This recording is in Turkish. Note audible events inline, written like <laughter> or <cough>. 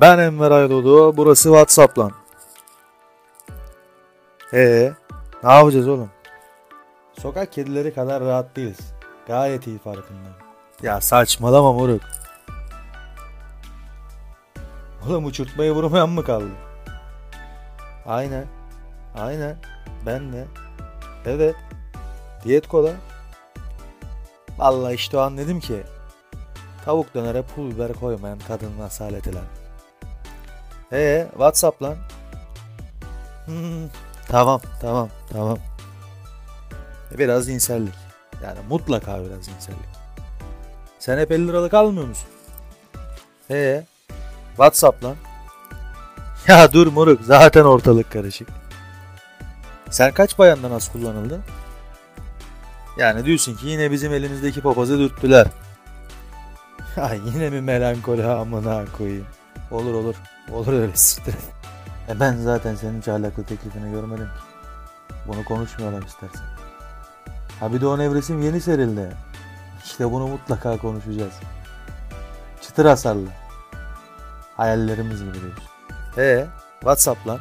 Ben Enver Aydoğdu. Burası WhatsApp lan. Ee, ne yapacağız oğlum? Sokak kedileri kadar rahat değiliz. Gayet iyi farkındayım. Ya saçmalama moruk. Oğlum uçurtmayı vurmayan mı kaldı? Aynen. Aynen. Ben de. Evet. Diyet kola. Vallahi işte o an dedim ki tavuk dönere pul biber koymayan kadının asaleti lan. Ee, Whatsapp lan. Hmm, tamam, tamam, tamam. Biraz insellik. Yani mutlaka biraz insellik. Sen hep 50 liralık almıyor musun? Ee, Whatsapp lan. <laughs> Ya dur moruk zaten ortalık karışık. Sen kaç bayandan az kullanıldı? Yani diyorsun ki yine bizim elimizdeki papazı dürttüler. <laughs> Ha yine mi melankoli amına koyayım. Olur olur. Olur öyle <laughs> siktir. E ben zaten senin hiç teklifini görmedim ki. Bunu konuşmayalım istersen. Ha bir de o nevresim yeni serildi. İşte bunu mutlaka konuşacağız. Çıtır hasarlı. Hayallerimiz gibi diyorsun. E Whatsapp lan.